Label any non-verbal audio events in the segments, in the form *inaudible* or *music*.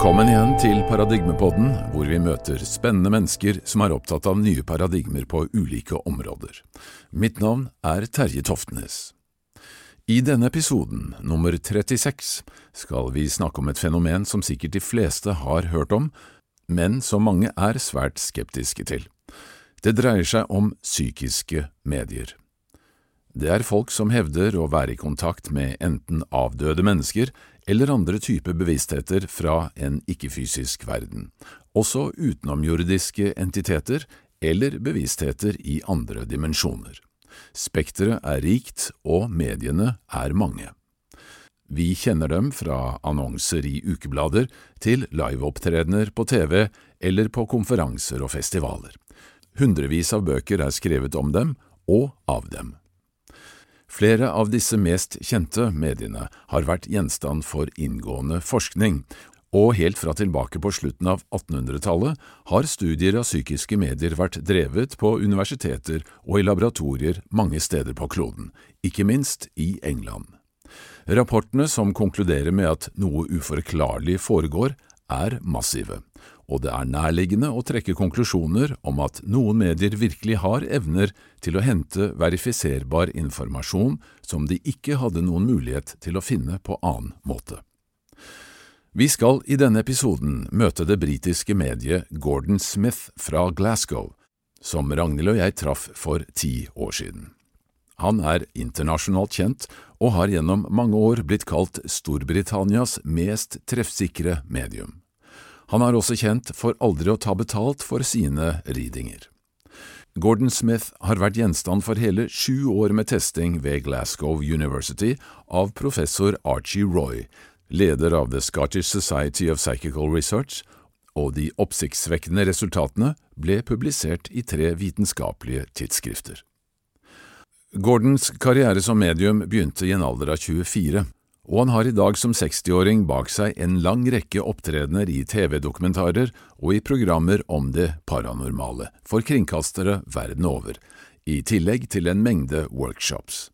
Velkommen igjen til Paradigmepodden, hvor vi møter spennende mennesker som er opptatt av nye paradigmer på ulike områder. Mitt navn er Terje Toftnes. I denne episoden, nummer 36, skal vi snakke om et fenomen som sikkert de fleste har hørt om, men som mange er svært skeptiske til. Det dreier seg om psykiske medier. Det er folk som hevder å være i kontakt med enten avdøde mennesker eller andre typer bevisstheter fra en ikke-fysisk verden, også utenomjordiske entiteter eller bevisstheter i andre dimensjoner. Spekteret er rikt, og mediene er mange. Vi kjenner dem fra annonser i ukeblader til liveopptredener på TV eller på konferanser og festivaler. Hundrevis av bøker er skrevet om dem og av dem. Flere av disse mest kjente mediene har vært gjenstand for inngående forskning, og helt fra tilbake på slutten av 1800-tallet har studier av psykiske medier vært drevet på universiteter og i laboratorier mange steder på kloden, ikke minst i England. Rapportene som konkluderer med at noe uforklarlig foregår, er massive, og det er nærliggende å trekke konklusjoner om at noen medier virkelig har evner til å hente verifiserbar informasjon som de ikke hadde noen mulighet til å finne på annen måte. Vi skal i denne episoden møte det britiske mediet Gordon Smith fra Glasgow, som Ragnhild og jeg traff for ti år siden. Han er internasjonalt kjent og har gjennom mange år blitt kalt Storbritannias mest treffsikre medium. Han er også kjent for aldri å ta betalt for sine readinger. Gordon Smith har vært gjenstand for hele sju år med testing ved Glasgow University av professor Archie Roy, leder av The Scottish Society of Psychical Research, og de oppsiktsvekkende resultatene ble publisert i tre vitenskapelige tidsskrifter. Gordons karriere som medium begynte i en alder av 24, og han har i dag som 60-åring bak seg en lang rekke opptredener i TV-dokumentarer og i programmer om det paranormale for kringkastere verden over, i tillegg til en mengde workshops.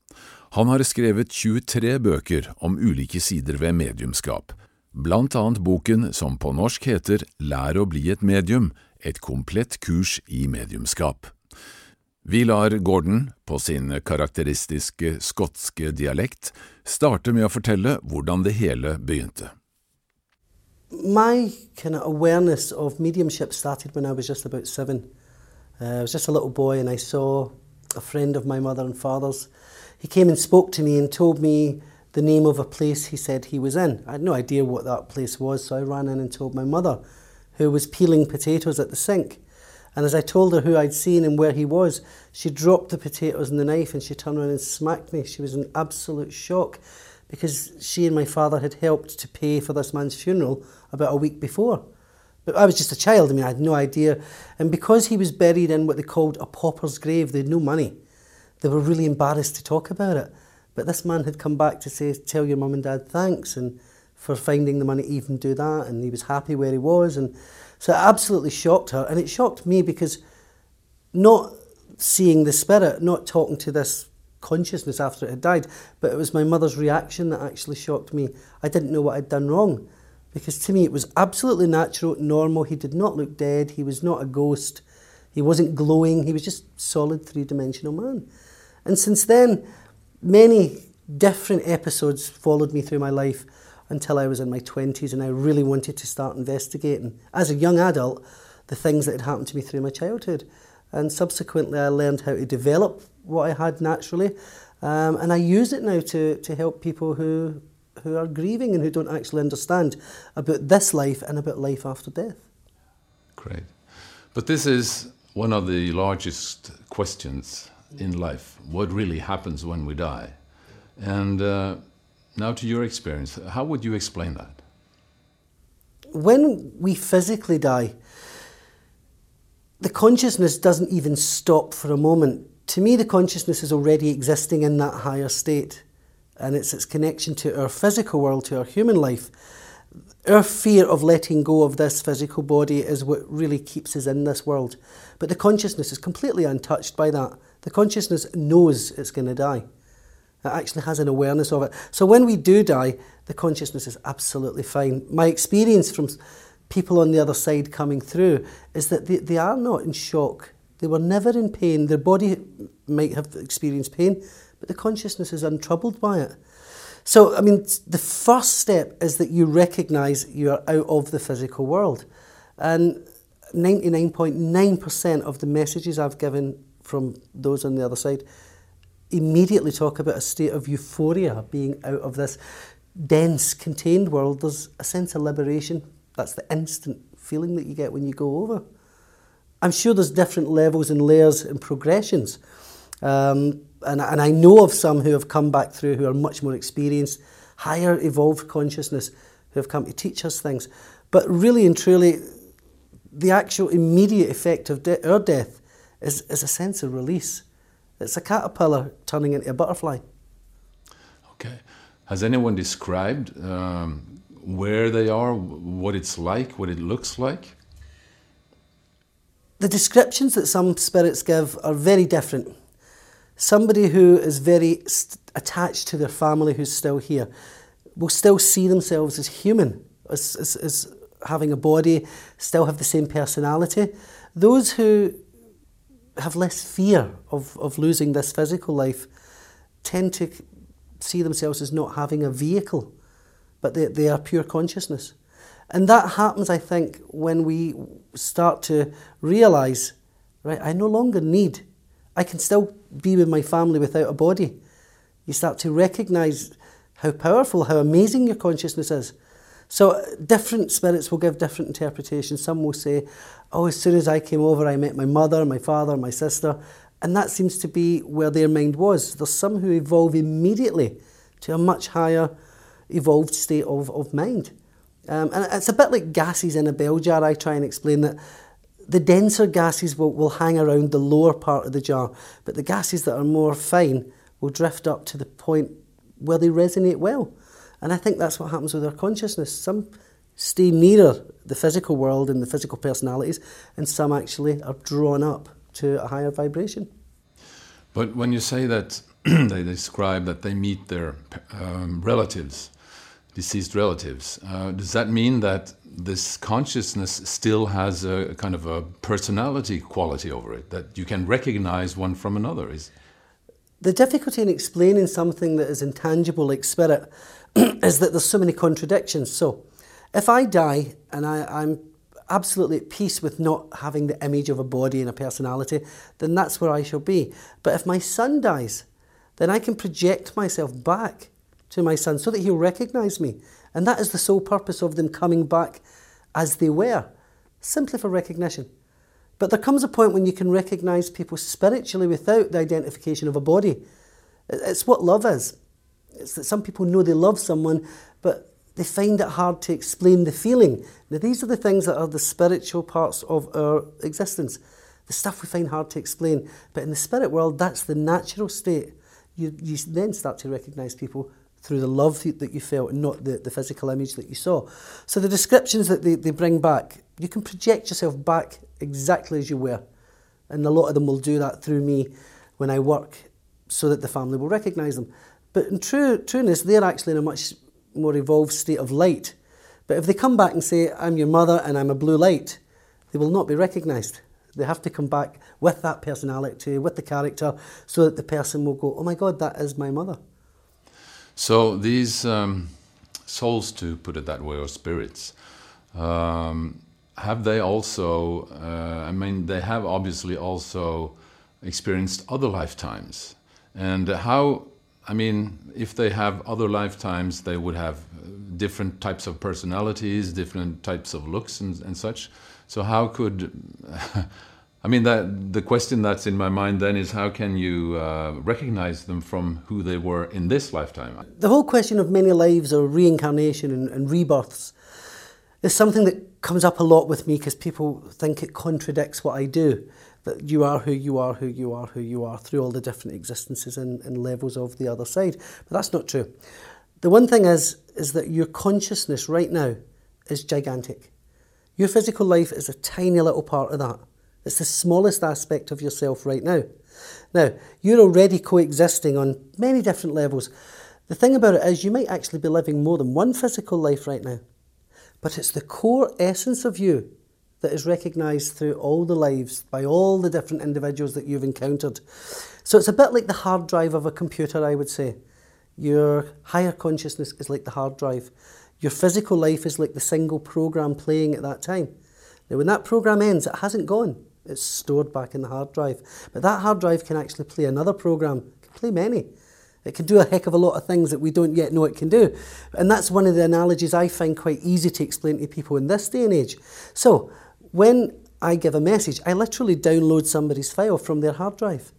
Han har skrevet 23 bøker om ulike sider ved mediumskap, blant annet boken som på norsk heter Lær å bli et medium, et komplett kurs i mediumskap. Vi lar Gordon, på sin karakteristiske skotske dialekt, starte med å fortelle hvordan det hele begynte. My kind of awareness of mediumship started when I was just about seven. Uh, I was just a little boy and I saw a friend of my mother and father's. He came and spoke to me and told me the name of a place he said he was in. I had no idea what that place was, so I ran in and told my mother, who was peeling potatoes at the sink. And as I told her who I'd seen and where he was, she dropped the potatoes and the knife and she turned around and smacked me. She was in absolute shock because she and my father had helped to pay for this man's funeral about a week before. But I was just a child, I mean, I had no idea. And because he was buried in what they called a pauper's grave, they had no money. They were really embarrassed to talk about it. But this man had come back to say, tell your mum and dad thanks and for finding the money to even do that. And he was happy where he was. And So it absolutely shocked her, and it shocked me because not seeing the spirit, not talking to this consciousness after it had died, but it was my mother's reaction that actually shocked me. I didn't know what I'd done wrong because to me it was absolutely natural, normal. He did not look dead, he was not a ghost, he wasn't glowing, he was just solid three dimensional man. And since then, many different episodes followed me through my life until I was in my 20s and I really wanted to start investigating, as a young adult, the things that had happened to me through my childhood. And subsequently, I learned how to develop what I had naturally. Um, and I use it now to, to help people who, who are grieving and who don't actually understand about this life and about life after death. Great. But this is one of the largest questions in life what really happens when we die? And uh, now, to your experience, how would you explain that? When we physically die, the consciousness doesn't even stop for a moment. To me, the consciousness is already existing in that higher state, and it's its connection to our physical world, to our human life. Our fear of letting go of this physical body is what really keeps us in this world. But the consciousness is completely untouched by that. The consciousness knows it's going to die. It actually has an awareness of it. So when we do die, the consciousness is absolutely fine. My experience from people on the other side coming through is that they, they are not in shock. They were never in pain. Their body might have experienced pain, but the consciousness is untroubled by it. So, I mean, the first step is that you recognize you are out of the physical world. And 99.9% of the messages I've given from those on the other side immediately talk about a state of euphoria being out of this dense, contained world. There's a sense of liberation. That's the instant feeling that you get when you go over. I'm sure there's different levels and layers and progressions. Um, and, and I know of some who have come back through who are much more experienced, higher evolved consciousness, who have come to teach us things. But really and truly, the actual immediate effect of de- our death is, is a sense of release. It's a caterpillar turning into a butterfly. Okay. Has anyone described um, where they are, what it's like, what it looks like? The descriptions that some spirits give are very different. Somebody who is very st- attached to their family who's still here will still see themselves as human, as, as, as having a body, still have the same personality. Those who have less fear of, of losing this physical life tend to see themselves as not having a vehicle, but they, they are pure consciousness. And that happens, I think, when we start to realize, right, I no longer need, I can still be with my family without a body. You start to recognize how powerful, how amazing your consciousness is. So, different spirits will give different interpretations. Some will say, Oh, as soon as I came over, I met my mother, my father, my sister. And that seems to be where their mind was. There's some who evolve immediately to a much higher evolved state of, of mind. Um, and it's a bit like gases in a bell jar. I try and explain that the denser gases will, will hang around the lower part of the jar, but the gases that are more fine will drift up to the point where they resonate well. And I think that's what happens with our consciousness. Some stay nearer the physical world and the physical personalities, and some actually are drawn up to a higher vibration. But when you say that *clears throat* they describe that they meet their um, relatives, deceased relatives, uh, does that mean that this consciousness still has a kind of a personality quality over it that you can recognize one from another? Is the difficulty in explaining something that is intangible like spirit *clears throat* is that there's so many contradictions. So, if I die and I, I'm absolutely at peace with not having the image of a body and a personality, then that's where I shall be. But if my son dies, then I can project myself back to my son so that he'll recognize me. And that is the sole purpose of them coming back as they were, simply for recognition. But there comes a point when you can recognize people spiritually without the identification of a body. It's what love is. It's that some people know they love someone, but they find it hard to explain the feeling. Now, these are the things that are the spiritual parts of our existence, the stuff we find hard to explain. But in the spirit world, that's the natural state. You, you then start to recognize people through the love that you felt and not the, the physical image that you saw. So, the descriptions that they, they bring back, you can project yourself back exactly as you were. And a lot of them will do that through me when I work so that the family will recognize them. But in true trueness, they're actually in a much more evolved state of light. But if they come back and say, I'm your mother and I'm a blue light, they will not be recognized. They have to come back with that personality, with the character, so that the person will go, Oh my God, that is my mother. So these um, souls, to put it that way, or spirits, um, have they also, uh, I mean, they have obviously also experienced other lifetimes. And how I mean, if they have other lifetimes, they would have different types of personalities, different types of looks, and, and such. So, how could *laughs* I mean that the question that's in my mind then is how can you uh, recognize them from who they were in this lifetime? The whole question of many lives or reincarnation and, and rebirths is something that comes up a lot with me because people think it contradicts what I do that you are who you are, who you are, who you are, through all the different existences and, and levels of the other side. But that's not true. The one thing is, is that your consciousness right now is gigantic. Your physical life is a tiny little part of that. It's the smallest aspect of yourself right now. Now, you're already coexisting on many different levels. The thing about it is, you might actually be living more than one physical life right now, but it's the core essence of you that is recognised through all the lives by all the different individuals that you've encountered. So it's a bit like the hard drive of a computer, I would say. Your higher consciousness is like the hard drive. Your physical life is like the single program playing at that time. Now, when that program ends, it hasn't gone. It's stored back in the hard drive. But that hard drive can actually play another program, it can play many. It can do a heck of a lot of things that we don't yet know it can do. And that's one of the analogies I find quite easy to explain to people in this day and age. So, when I give a message, I literally download somebody's file from their hard drive.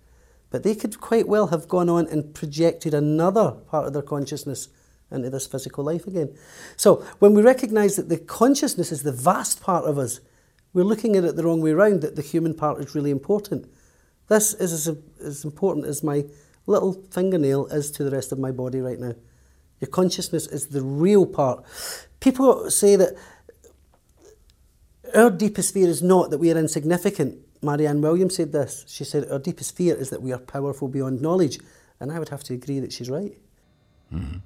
But they could quite well have gone on and projected another part of their consciousness into this physical life again. So, when we recognize that the consciousness is the vast part of us, we're looking at it the wrong way around, that the human part is really important. This is as, as important as my little fingernail is to the rest of my body right now. Your consciousness is the real part. People say that our deepest fear is not that we are insignificant. Marianne Williams said this. She said, Our deepest fear is that we are powerful beyond knowledge. And I would have to agree that she's right. Mm-hmm.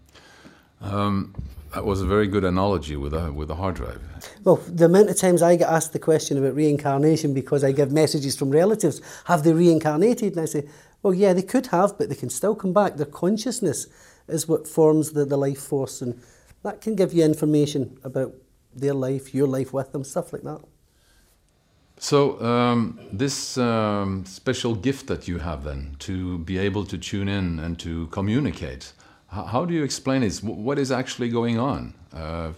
Um, that was a very good analogy with a, with a hard drive. Well, the amount of times I get asked the question about reincarnation because I give messages from relatives, have they reincarnated? And I say, well, yeah, they could have, but they can still come back. Their consciousness is what forms the, the life force, and that can give you information about their life, your life with them, stuff like that. So, um, this um, special gift that you have then to be able to tune in and to communicate, how, do you explain it? What is actually going on? Uh,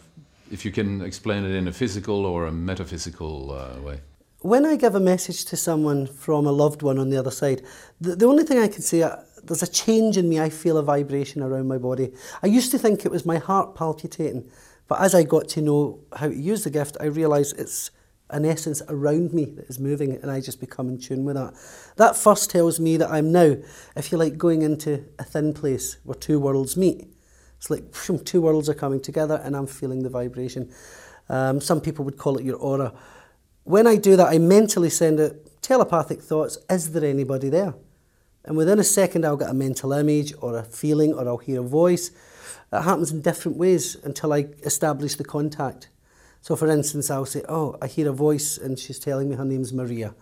if you can explain it in a physical or a metaphysical uh, way when I give a message to someone from a loved one on the other side, the, the only thing I can say, uh, there's a change in me. I feel a vibration around my body. I used to think it was my heart palpitating, But as I got to know how to use the gift, I realised it's an essence around me that is moving and I just become in tune with that. That first tells me that I'm now, if you like, going into a thin place where two worlds meet. It's like phew, two worlds are coming together and I'm feeling the vibration. Um, some people would call it your aura. When I do that, I mentally send out telepathic thoughts, is there anybody there? And within a second, I'll get a mental image or a feeling or I'll hear a voice. It happens in different ways until I establish the contact. So, for instance, I'll say, Oh, I hear a voice and she's telling me her name's Maria.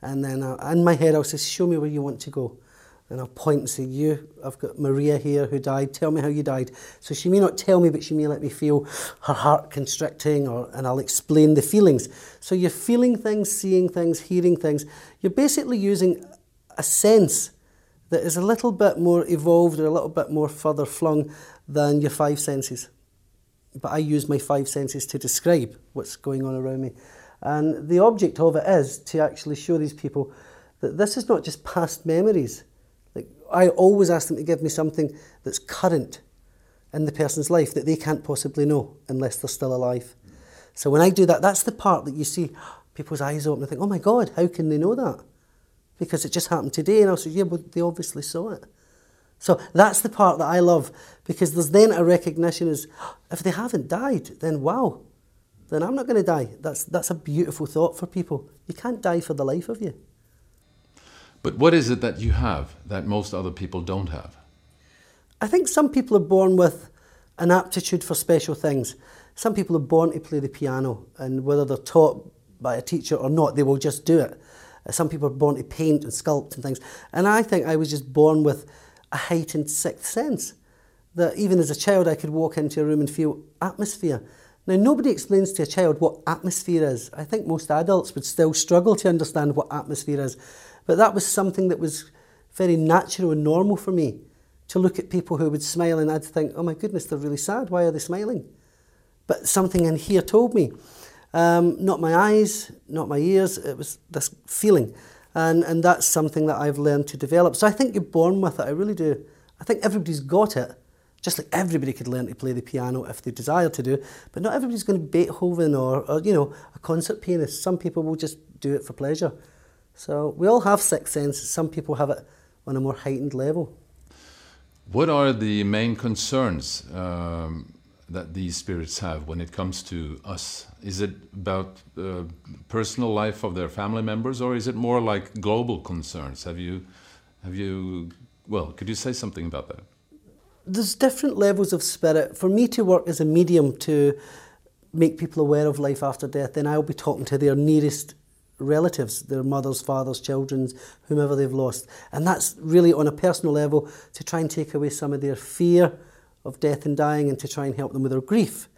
And then I, in my head, I'll say, Show me where you want to go. And I'll point and say, You, I've got Maria here who died. Tell me how you died. So she may not tell me, but she may let me feel her heart constricting, or, and I'll explain the feelings. So you're feeling things, seeing things, hearing things. You're basically using a sense that is a little bit more evolved or a little bit more further flung than your five senses. But I use my five senses to describe what's going on around me. And the object of it is to actually show these people that this is not just past memories Like I always ask them to give me something that's current in the person's life that they can't possibly know unless they're still alive. So when I do that, that's the part that you see people's eyes open and think, oh my God, how can they know that? Because it just happened today. And I said, yeah, but they obviously saw it. So that's the part that I love because there's then a recognition as oh, if they haven't died, then wow, then I'm not going to die. That's, that's a beautiful thought for people. You can't die for the life of you. But what is it that you have that most other people don't have? I think some people are born with an aptitude for special things. Some people are born to play the piano, and whether they're taught by a teacher or not, they will just do it. Uh, some people are born to paint and sculpt and things. And I think I was just born with a heightened sixth sense that even as a child I could walk into a room and feel atmosphere. Now, nobody explains to a child what atmosphere is. I think most adults would still struggle to understand what atmosphere is. But that was something that was very natural and normal for me to look at people who would smile and I'd think, oh my goodness, they're really sad. Why are they smiling? But something in here told me. Um, not my eyes, not my ears, it was this feeling. And, and that's something that I've learned to develop. So I think you're born with it, I really do. I think everybody's got it. Just like everybody could learn to play the piano if they desire to do, but not everybody's going to be Beethoven or, or you know a concert pianist. Some people will just do it for pleasure. So we all have sixth sense. Some people have it on a more heightened level. What are the main concerns um, that these spirits have when it comes to us? Is it about uh, personal life of their family members, or is it more like global concerns? Have you Have you, well, could you say something about that? There's different levels of spirit. For me to work as a medium to make people aware of life after death, then I'll be talking to their nearest relatives, their mothers, fathers, children, whomever they've lost. And that's really on a personal level to try and take away some of their fear of death and dying and to try and help them with their grief.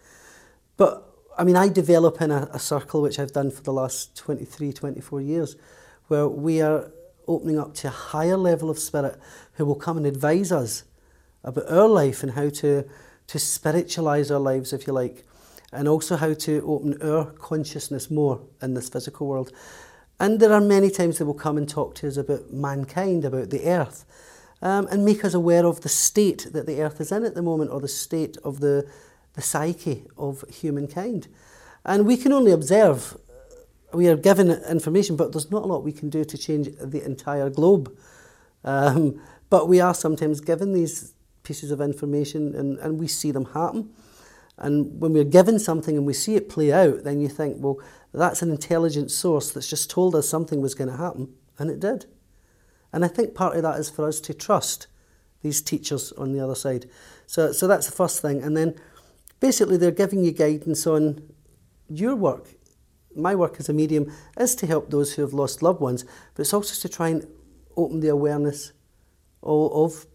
But I mean, I develop in a, a circle, which I've done for the last 23, 24 years, where we are opening up to a higher level of spirit who will come and advise us about our life and how to, to spiritualize our lives, if you like, and also how to open our consciousness more in this physical world. And there are many times they will come and talk to us about mankind, about the earth. Um, and make us aware of the state that the earth is in at the moment or the state of the, the psyche of humankind. And we can only observe, we are given information, but there's not a lot we can do to change the entire globe. Um, but we are sometimes given these pieces of information and, and we see them happen. And when we're given something and we see it play out, then you think, well, that's an intelligent source that's just told us something was going to happen, and it did. And I think part of that is for us to trust these teachers on the other side. So, so that's the first thing. And then basically, they're giving you guidance on your work. My work as a medium is to help those who have lost loved ones, but it's also to try and open the awareness of,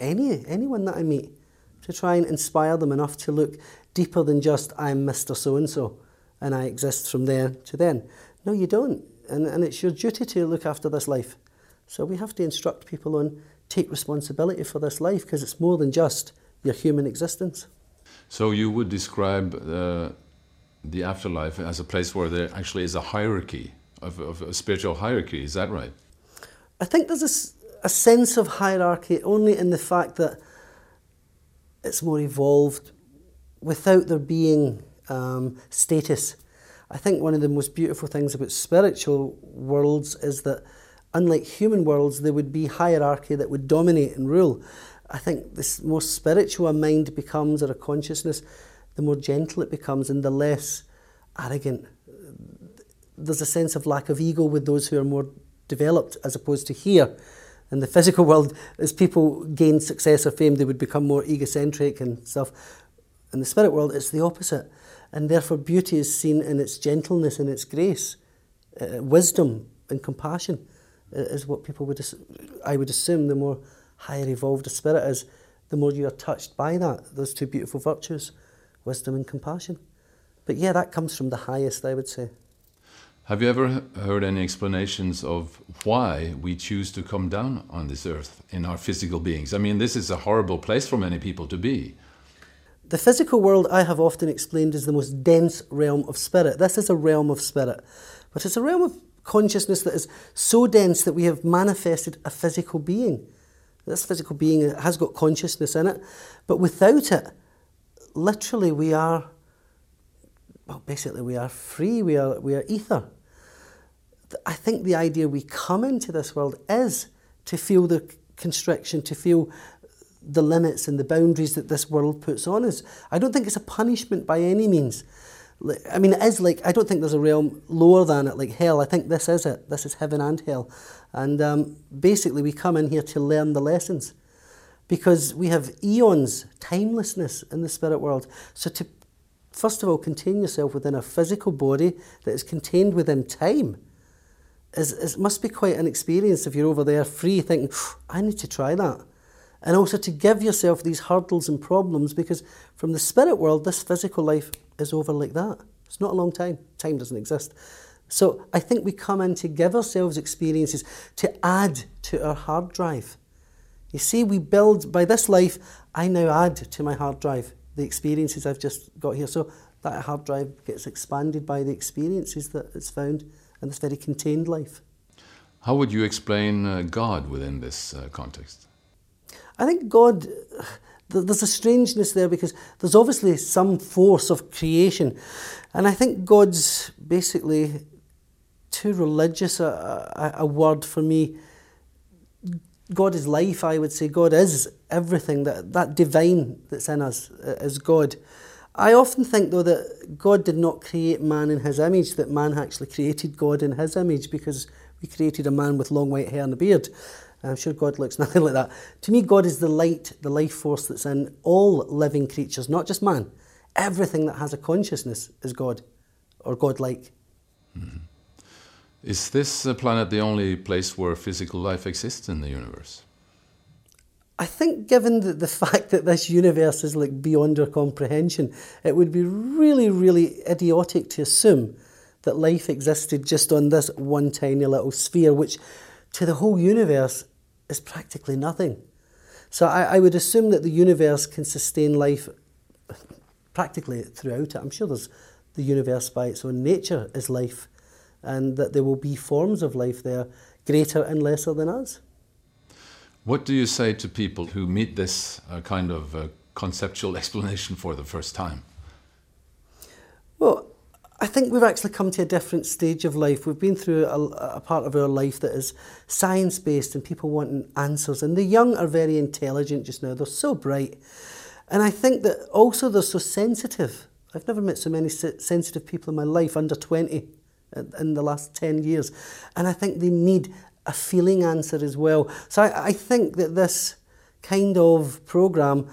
any anyone that I meet, to try and inspire them enough to look deeper than just I'm Mr. So and so and I exist from there to then. No, you don't. And, and it's your duty to look after this life. So we have to instruct people on take responsibility for this life because it's more than just your human existence. So you would describe uh, the afterlife as a place where there actually is a hierarchy, of, of a spiritual hierarchy. Is that right? I think there's a, a sense of hierarchy only in the fact that it's more evolved without there being um, status. I think one of the most beautiful things about spiritual worlds is that, unlike human worlds, there would be hierarchy that would dominate and rule. I think the more spiritual a mind becomes or a consciousness, the more gentle it becomes and the less arrogant. There's a sense of lack of ego with those who are more developed as opposed to here. In the physical world, as people gain success or fame, they would become more egocentric and stuff. In the spirit world, it's the opposite. And therefore, beauty is seen in its gentleness and its grace. Uh, wisdom and compassion is what people would, I would assume, the more higher evolved a spirit is, the more you are touched by that, those two beautiful virtues, wisdom and compassion. But yeah, that comes from the highest, I would say. Have you ever heard any explanations of why we choose to come down on this earth in our physical beings? I mean, this is a horrible place for many people to be. The physical world I have often explained is the most dense realm of spirit. This is a realm of spirit, but it's a realm of consciousness that is so dense that we have manifested a physical being. This physical being has got consciousness in it, but without it, literally we are, well, basically we are free, we are, we are ether. I think the idea we come into this world is to feel the constriction, to feel the limits and the boundaries that this world puts on us. I don't think it's a punishment by any means. I mean, it is like, I don't think there's a realm lower than it, like hell. I think this is it. This is heaven and hell. And um, basically, we come in here to learn the lessons because we have eons, timelessness in the spirit world. So, to first of all contain yourself within a physical body that is contained within time is, is must be quite an experience if you're over there free thinking, I need to try that and also to give yourself these hurdles and problems because from the spirit world, this physical life is over like that. It's not a long time, time doesn't exist. So I think we come in to give ourselves experiences to add to our hard drive. You see, we build, by this life, I now add to my hard drive the experiences I've just got here. So that hard drive gets expanded by the experiences that it's found in this very contained life. How would you explain uh, God within this uh, context? I think God, there's a strangeness there because there's obviously some force of creation. And I think God's basically too religious a, a, a word for me. God is life, I would say. God is everything. That, that divine that's in us uh, is God. I often think, though, that God did not create man in his image, that man actually created God in his image because we created a man with long white hair and a beard. And I'm sure God looks *laughs* nothing like that. To me, God is the light, the life force that's in all living creatures, not just man. Everything that has a consciousness is God or God-like. Mm-hmm. Is this planet the only place where physical life exists in the universe? I think, given the, the *laughs* fact that this universe is like beyond our comprehension, it would be really, really idiotic to assume that life existed just on this one tiny little sphere, which to the whole universe is practically nothing. So I, I would assume that the universe can sustain life practically throughout it. I'm sure there's the universe by its own nature is life, and that there will be forms of life there, greater and lesser than us. What do you say to people who meet this uh, kind of uh, conceptual *laughs* explanation for the first time? Well, I think we've actually come to a different stage of life. We've been through a, a part of our life that is science based and people wanting answers. And the young are very intelligent just now, they're so bright. And I think that also they're so sensitive. I've never met so many sensitive people in my life, under 20 in the last 10 years. And I think they need a feeling answer as well. So I, I think that this kind of programme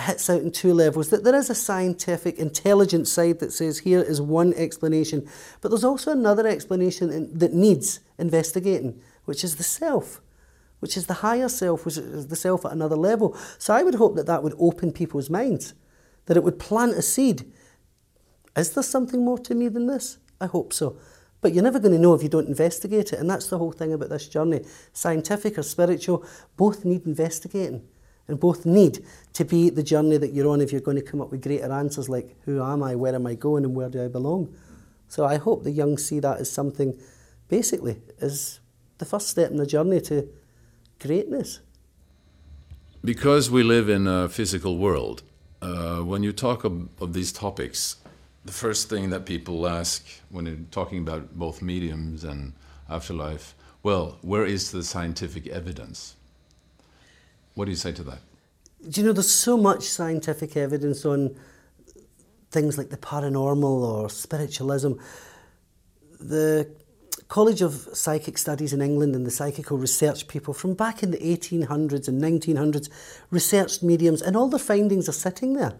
hits out in two levels. That there is a scientific intelligent side that says here is one explanation but there's also another explanation in, that needs investigating which is the self which is the higher self which is the self at another level. So i would hope that that would open people's minds that it would plant a seed. Is there something more to me than this? I hope so. But you're never going to know if you don't investigate it and that's the whole thing about this journey. Scientific or spiritual both need investigating. And both need to be the journey that you're on if you're going to come up with greater answers like who am I, where am I going, and where do I belong. So I hope the young see that as something, basically, as the first step in the journey to greatness. Because we live in a physical world, uh, when you talk of, of these topics, the first thing that people ask when you're talking about both mediums and afterlife, well, where is the scientific evidence? What do you say to that? Do you know there's so much scientific evidence on things like the paranormal or spiritualism. The College of Psychic Studies in England and the psychical research people from back in the 1800s and 1900s researched mediums, and all the findings are sitting there.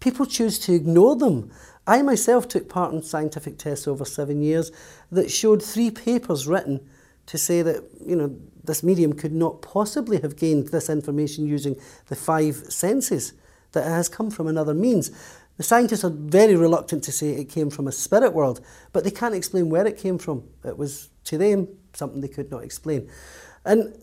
People choose to ignore them. I myself took part in scientific tests over seven years that showed three papers written to say that you know this medium could not possibly have gained this information using the five senses, that it has come from another means. The scientists are very reluctant to say it came from a spirit world, but they can't explain where it came from. It was, to them, something they could not explain. And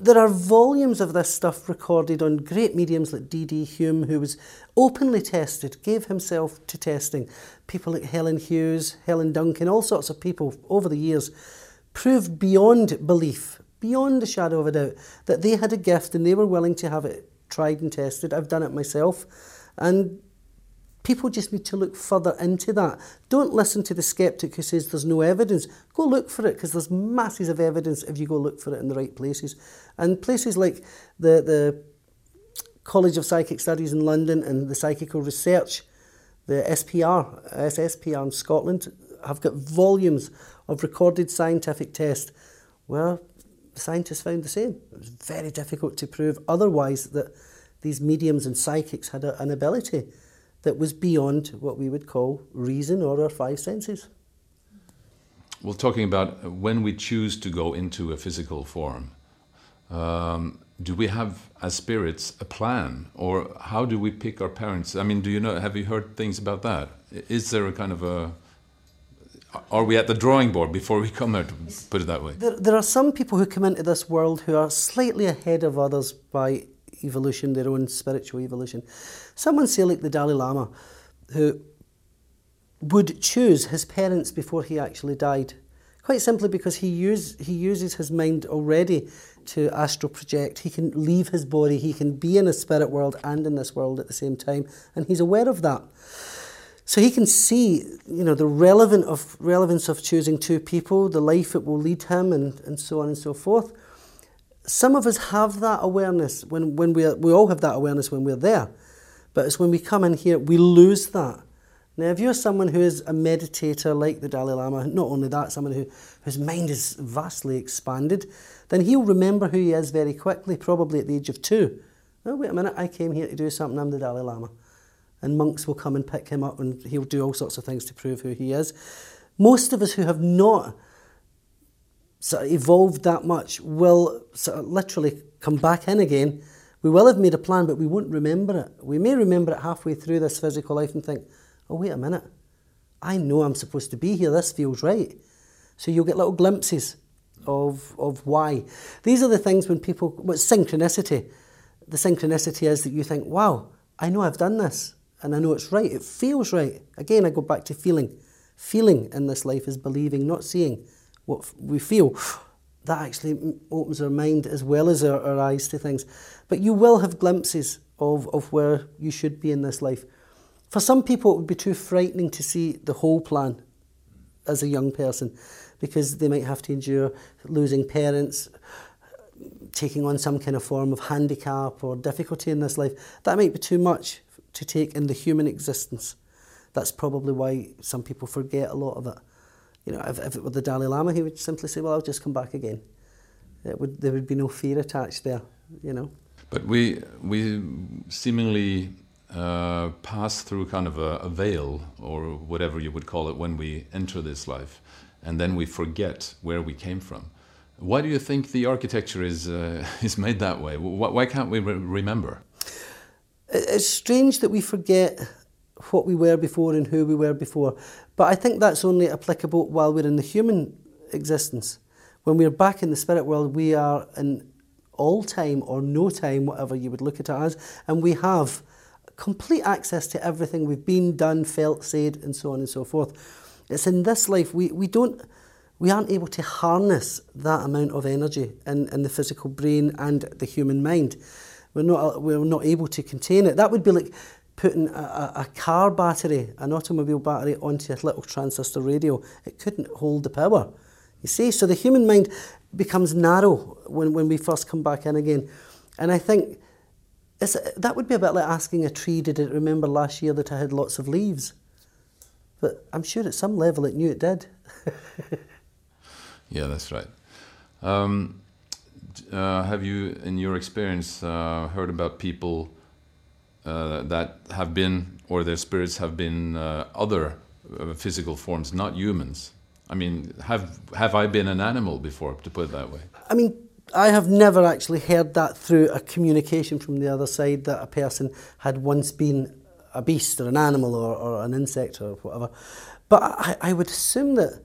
there are volumes of this stuff recorded on great mediums like D.D. Home, who was openly tested, gave himself to testing. People like Helen Hughes, Helen Duncan, all sorts of people over the years proved beyond belief, beyond a shadow of a doubt, that they had a gift and they were willing to have it tried and tested. I've done it myself. And people just need to look further into that. Don't listen to the skeptic who says there's no evidence. Go look for it because there's masses of evidence if you go look for it in the right places. And places like the, the College of Psychic Studies in London and the Psychical Research, the SPR, SSPR in Scotland, have got volumes of recorded scientific tests where scientists found the same. It was very difficult to prove otherwise that these mediums and psychics had a, an ability that was beyond what we would call reason or our five senses. Well, talking about when we choose to go into a physical form, um, do we have as spirits a plan, or how do we pick our parents? I mean, do you know? Have you heard things about that? Is there a kind of a are we at the drawing board before we come out, put it that way? There, there are some people who come into this world who are slightly ahead of others by evolution, their own spiritual evolution. Someone say like the Dalai Lama, who would choose his parents before he actually died. Quite simply because he, use, he uses his mind already to astral project. He can leave his body, he can be in a spirit world and in this world at the same time, and he's aware of that. So he can see, you know, the relevant of relevance of choosing two people, the life it will lead him, and, and so on and so forth. Some of us have that awareness when, when we we all have that awareness when we're there, but it's when we come in here we lose that. Now, if you're someone who is a meditator like the Dalai Lama, not only that, someone who, whose mind is vastly expanded, then he'll remember who he is very quickly, probably at the age of two. Oh, wait a minute, I came here to do something, I'm the Dalai Lama. And monks will come and pick him up and he'll do all sorts of things to prove who he is. Most of us who have not sort of evolved that much will sort of literally come back in again. We will have made a plan, but we won't remember it. We may remember it halfway through this physical life and think, oh, wait a minute, I know I'm supposed to be here, this feels right. So you'll get little glimpses of, of why. These are the things when people, what's synchronicity? The synchronicity is that you think, wow, I know I've done this and I know it's right. It feels right. Again, I go back to feeling. Feeling in this life is believing, not seeing what we feel. *sighs* That actually opens our mind as well as our, our eyes to things. But you will have glimpses of, of where you should be in this life. For some people, it would be too frightening to see the whole plan as a young person because they might have to endure losing parents, taking on some kind of form of handicap or difficulty in this life. That might be too much to take in the human existence. That's probably why some people forget a lot of it. You know, if, if it were the Dalai Lama, he would simply say, well, I'll just come back again. It would, there would be no fear attached there, you know. But we, we seemingly uh, pass through kind of a, a, veil or whatever you would call it when we enter this life, and then we forget where we came from. Why do you think the architecture is uh, *laughs* is made that way? Why why can't we re remember? It's strange that we forget what we were before and who we were before, but I think that's only applicable while we're in the human existence. When we're back in the spirit world, we are in all time or no time, whatever you would look at it as, and we have complete access to everything we've been, done, felt, said, and so on and so forth. It's in this life we, we don't we aren't able to harness that amount of energy in, in the physical brain and the human mind. We're not, we're not able to contain it. That would be like putting a, a car battery, an automobile battery, onto a little transistor radio. It couldn't hold the power. You see, so the human mind becomes narrow when, when we first come back in again. And I think it's, that would be a bit like asking a tree, did it remember last year that I had lots of leaves? But I'm sure at some level it knew it did. *laughs* yeah, that's right. Um, have you, in your experience, uh, heard about people uh, that have been, or their spirits have been uh, other uh, physical forms, not humans? I mean, have have I been an animal before, to put it that way? I mean, I have never actually heard that through a communication from the other side that a person had once been a beast or an animal or, or an insect or whatever. But I, I would assume that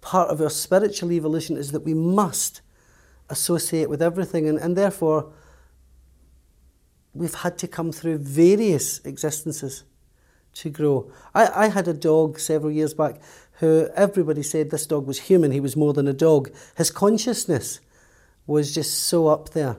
part of our spiritual evolution is that we must associate with everything, and, and therefore we've had to come through various existences to grow. I, I had a dog several years back who everybody said this dog was human, he was more than a dog. His consciousness was just so up there.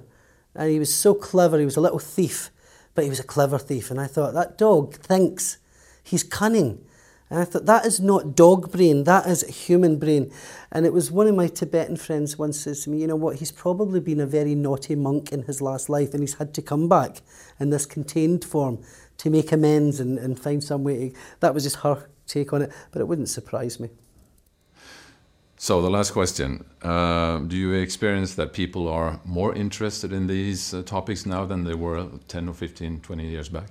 And he was so clever, he was a little thief, but he was a clever thief. And I thought, that dog thinks, he's cunning. And I thought, that is not dog brain, that is human brain. And it was one of my Tibetan friends once says to me, you know what, he's probably been a very naughty monk in his last life and he's had to come back in this contained form to make amends and, and find some way. That was just her take on it, but it wouldn't surprise me. So the last question: uh, Do you experience that people are more interested in these uh, topics now than they were 10 or 15, 20 years back?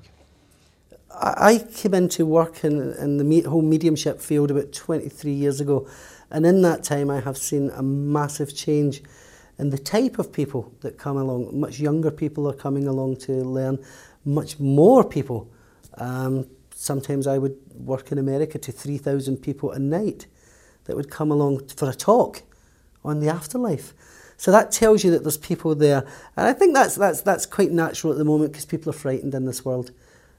I came into work in, in the me whole mediumship field about 23 years ago, and in that time I have seen a massive change in the type of people that come along. Much younger people are coming along to learn, much more people. Um, sometimes I would work in America to 3,000 people a night that would come along for a talk on the afterlife. So that tells you that there's people there. And I think that's, that's, that's quite natural at the moment because people are frightened in this world.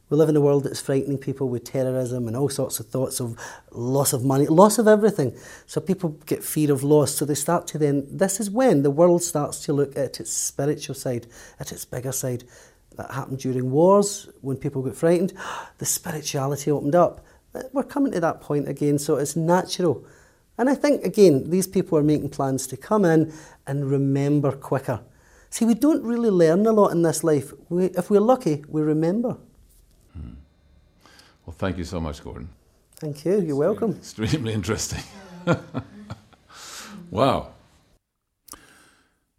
We live in a world that's frightening people with terrorism and all sorts of thoughts of loss of money, loss of everything. So people get fear of loss. So they start to then, this is when the world starts to look at its spiritual side, at its bigger side. That happened during wars when people got frightened. *gasps* The spirituality opened up. Uh, we're coming to that point again, so it's natural. And I think, again, these people are making plans to come in and remember quicker. See, we don't really learn a lot in this life. We, if we're lucky, we remember. Well, thank you so much, Gordon. Thank you. You're welcome. Extremely interesting. *laughs* wow.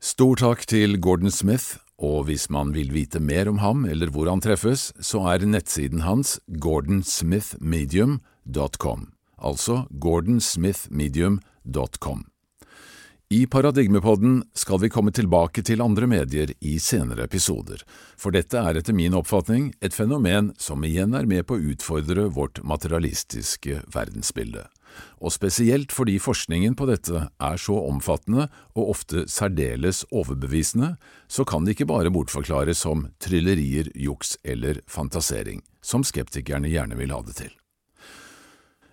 Stor takk til Gordon Smith, og hvis man vil vite mer om ham eller hvor han treffes, så er nettsiden hans gordonsmithmedium.com, altså gordonsmithmedium.com. I Paradigmepodden skal vi komme tilbake til andre medier i senere episoder, for dette er etter min oppfatning et fenomen som igjen er med på å utfordre vårt materialistiske verdensbilde og spesielt fordi forskningen på dette er så omfattende og ofte særdeles overbevisende, så kan det ikke bare bortforklares som tryllerier, juks eller fantasering, som skeptikerne gjerne vil ha det til.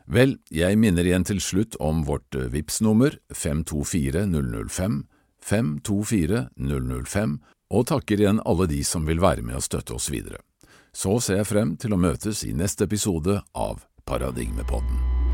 Vel, jeg minner igjen til slutt om vårt eh, VIPS nummer 524005, 524005, og takker igjen alle de som vil være med og støtte oss videre. Så ser jeg frem til å møtes i neste episode av Paradigmepodden.